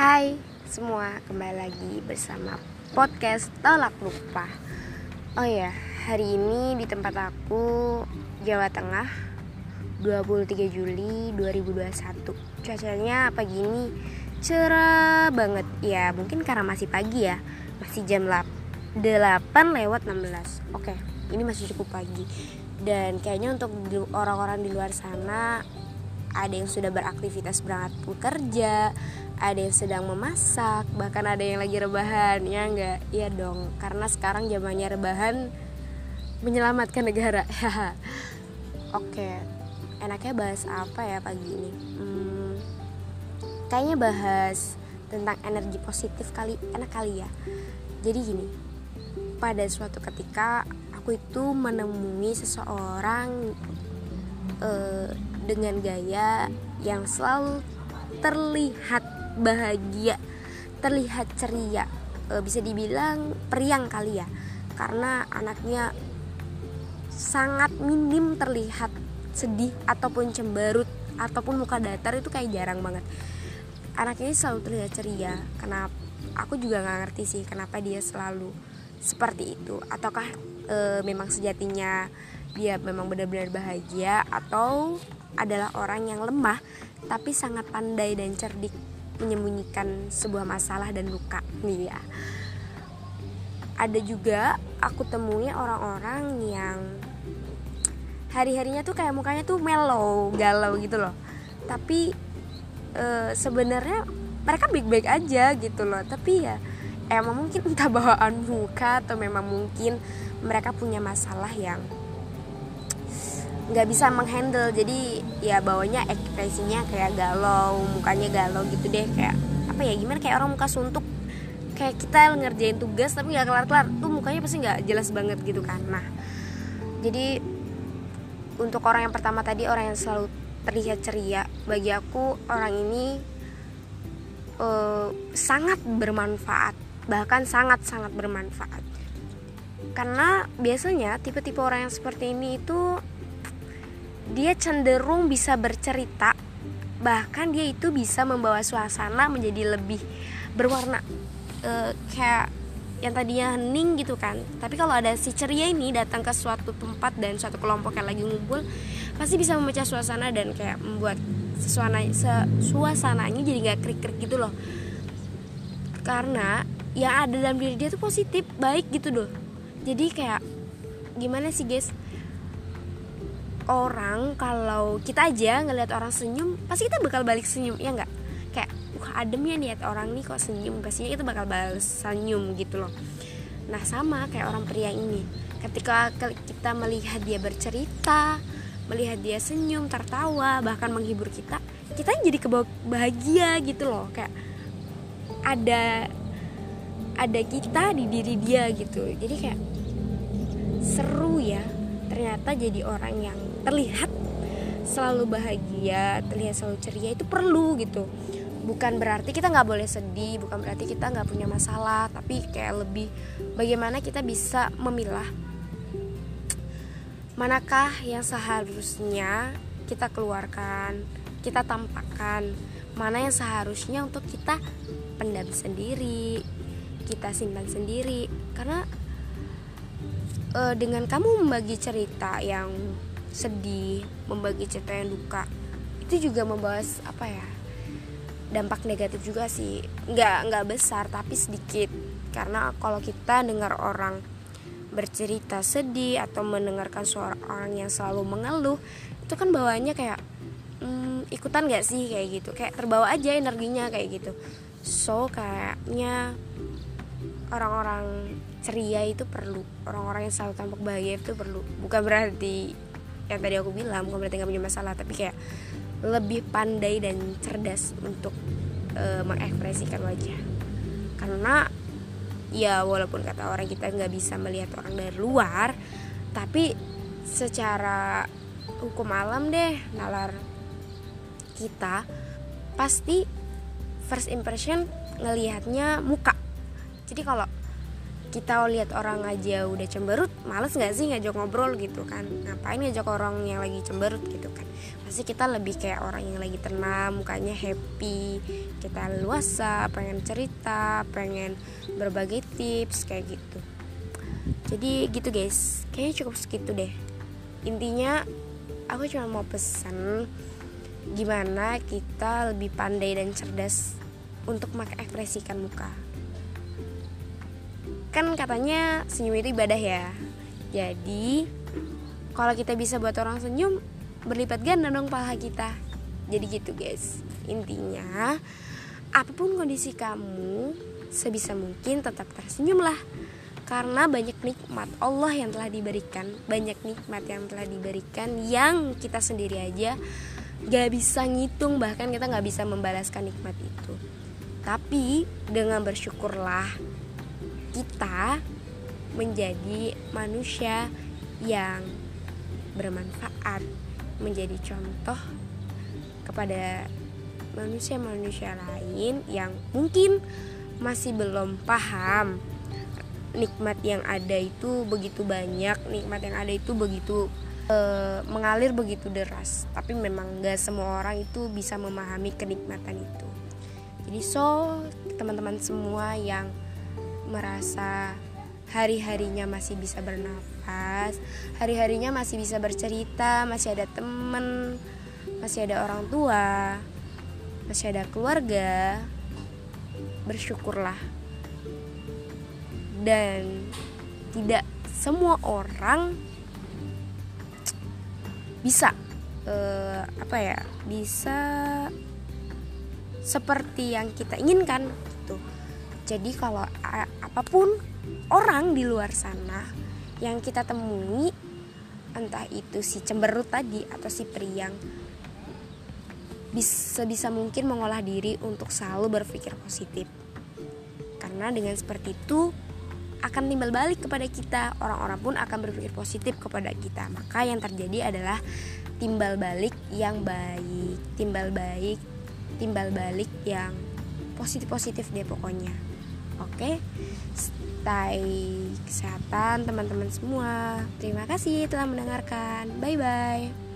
Hai semua, kembali lagi bersama podcast Tolak Lupa. Oh ya, hari ini di tempat aku Jawa Tengah 23 Juli 2021 Cuacanya pagi ini cerah banget. Ya mungkin karena masih pagi ya. Masih jam 8 lewat 16 Oke, ini masih cukup pagi. Dan kayaknya untuk orang-orang di luar sana ada yang sudah beraktivitas berangkat bekerja ada yang sedang memasak bahkan ada yang lagi rebahan ya enggak iya dong karena sekarang zamannya rebahan menyelamatkan negara. Oke enaknya bahas apa ya pagi ini? Hmm, kayaknya bahas tentang energi positif kali enak kali ya. Jadi gini pada suatu ketika aku itu menemui seseorang uh, dengan gaya yang selalu terlihat bahagia terlihat ceria e, bisa dibilang periang kali ya. Karena anaknya sangat minim terlihat sedih ataupun cemberut ataupun muka datar itu kayak jarang banget. Anaknya selalu terlihat ceria. Kenapa aku juga nggak ngerti sih kenapa dia selalu seperti itu. Ataukah e, memang sejatinya dia memang benar-benar bahagia atau adalah orang yang lemah tapi sangat pandai dan cerdik menyembunyikan sebuah masalah dan luka nih ya. Ada juga aku temui orang-orang yang hari-harinya tuh kayak mukanya tuh mellow galau gitu loh. Tapi e, sebenarnya mereka baik-baik aja gitu loh. Tapi ya emang mungkin entah bawaan muka atau memang mungkin mereka punya masalah yang nggak bisa menghandle. Jadi ya bawanya ekspresinya kayak galau mukanya galau gitu deh. Kayak apa ya gimana? Kayak orang muka suntuk. Kayak kita ngerjain tugas tapi nggak kelar-kelar tuh mukanya pasti nggak jelas banget gitu kan. Nah jadi untuk orang yang pertama tadi orang yang selalu terlihat ceria bagi aku orang ini uh, sangat bermanfaat. Bahkan sangat sangat bermanfaat. Karena biasanya tipe-tipe orang yang seperti ini itu dia cenderung bisa bercerita bahkan dia itu bisa membawa suasana menjadi lebih berwarna. E, kayak yang tadinya hening gitu kan. Tapi kalau ada si ceria ini datang ke suatu tempat dan suatu kelompok yang lagi ngumpul pasti bisa memecah suasana dan kayak membuat suasana suasananya jadi nggak krik krik gitu loh. Karena yang ada dalam diri dia tuh positif baik gitu loh. Jadi kayak gimana sih guys orang kalau kita aja ngelihat orang senyum pasti kita bakal balik senyum ya nggak? Kayak wah adem ya niat orang nih kok senyum? Pastinya itu bakal balas senyum gitu loh. Nah sama kayak orang pria ini. Ketika kita melihat dia bercerita melihat dia senyum tertawa bahkan menghibur kita kita jadi kebahagia gitu loh. Kayak ada ada kita di diri dia gitu. Jadi kayak seru ya ternyata jadi orang yang terlihat selalu bahagia terlihat selalu ceria itu perlu gitu. Bukan berarti kita nggak boleh sedih bukan berarti kita nggak punya masalah tapi kayak lebih bagaimana kita bisa memilah manakah yang seharusnya kita keluarkan kita tampakkan mana yang seharusnya untuk kita pendam sendiri kita simpan sendiri. Karena e, dengan kamu membagi cerita yang sedih membagi cerita yang duka. Itu juga membawa apa ya dampak negatif juga sih. Nggak nggak besar tapi sedikit. Karena kalau kita dengar orang bercerita sedih atau mendengarkan suara orang yang selalu mengeluh itu kan bawaannya kayak hmm, ikutan gak sih? Kayak gitu. Kayak terbawa aja energinya kayak gitu. So kayaknya orang-orang ceria itu perlu. Orang-orang yang selalu tampak bahagia itu perlu. Bukan berarti yang tadi aku bilang bukan berarti nggak punya masalah tapi kayak lebih pandai dan cerdas untuk e, mengekspresikan wajah. Karena ya walaupun kata orang kita nggak bisa melihat orang dari luar tapi secara hukum alam deh nalar kita pasti first impression ngelihatnya muka. Jadi kalau kita lihat orang aja udah cemberut males nggak sih ngajak ngobrol gitu kan? Ngapain ngajak orang yang lagi cemberut gitu kan? Pasti kita lebih kayak orang yang lagi tenang mukanya happy kita luasa pengen cerita pengen berbagi tips kayak gitu. Jadi gitu guys. Kayaknya cukup segitu deh. Intinya aku cuma mau pesan gimana kita lebih pandai dan cerdas untuk mengekspresikan muka kan katanya senyum itu ibadah ya. Jadi kalau kita bisa buat orang senyum berlipat ganda dong paha kita. Jadi gitu guys. Intinya apa pun kondisi kamu sebisa mungkin tetap tersenyumlah. Karena banyak nikmat Allah yang telah diberikan banyak nikmat yang telah diberikan yang kita sendiri aja gak bisa ngitung bahkan kita gak bisa membalaskan nikmat itu. Tapi dengan bersyukurlah kita menjadi manusia yang bermanfaat, menjadi contoh kepada manusia-manusia lain yang mungkin masih belum paham nikmat yang ada itu begitu banyak, nikmat yang ada itu begitu e, mengalir begitu deras. Tapi memang gak semua orang itu bisa memahami kenikmatan itu. Jadi so teman-teman semua yang merasa hari-harinya masih bisa bernafas, hari-harinya masih bisa bercerita, masih ada temen, masih ada orang tua, masih ada keluarga, bersyukurlah. Dan tidak semua orang bisa uh, apa ya bisa seperti yang kita inginkan jadi kalau apa pun orang di luar sana yang kita temui entah itu si cemberut tadi atau si periang bisa bisa mungkin mengolah diri untuk selalu berpikir positif. Karena dengan seperti itu akan timbal balik kepada kita. Orang-orang pun akan berpikir positif kepada kita. Maka yang terjadi adalah timbal balik yang baik timbal baik timbal balik yang positif positif deh pokoknya Oke, stay kesehatan teman-teman semua. Terima kasih telah mendengarkan. Bye bye.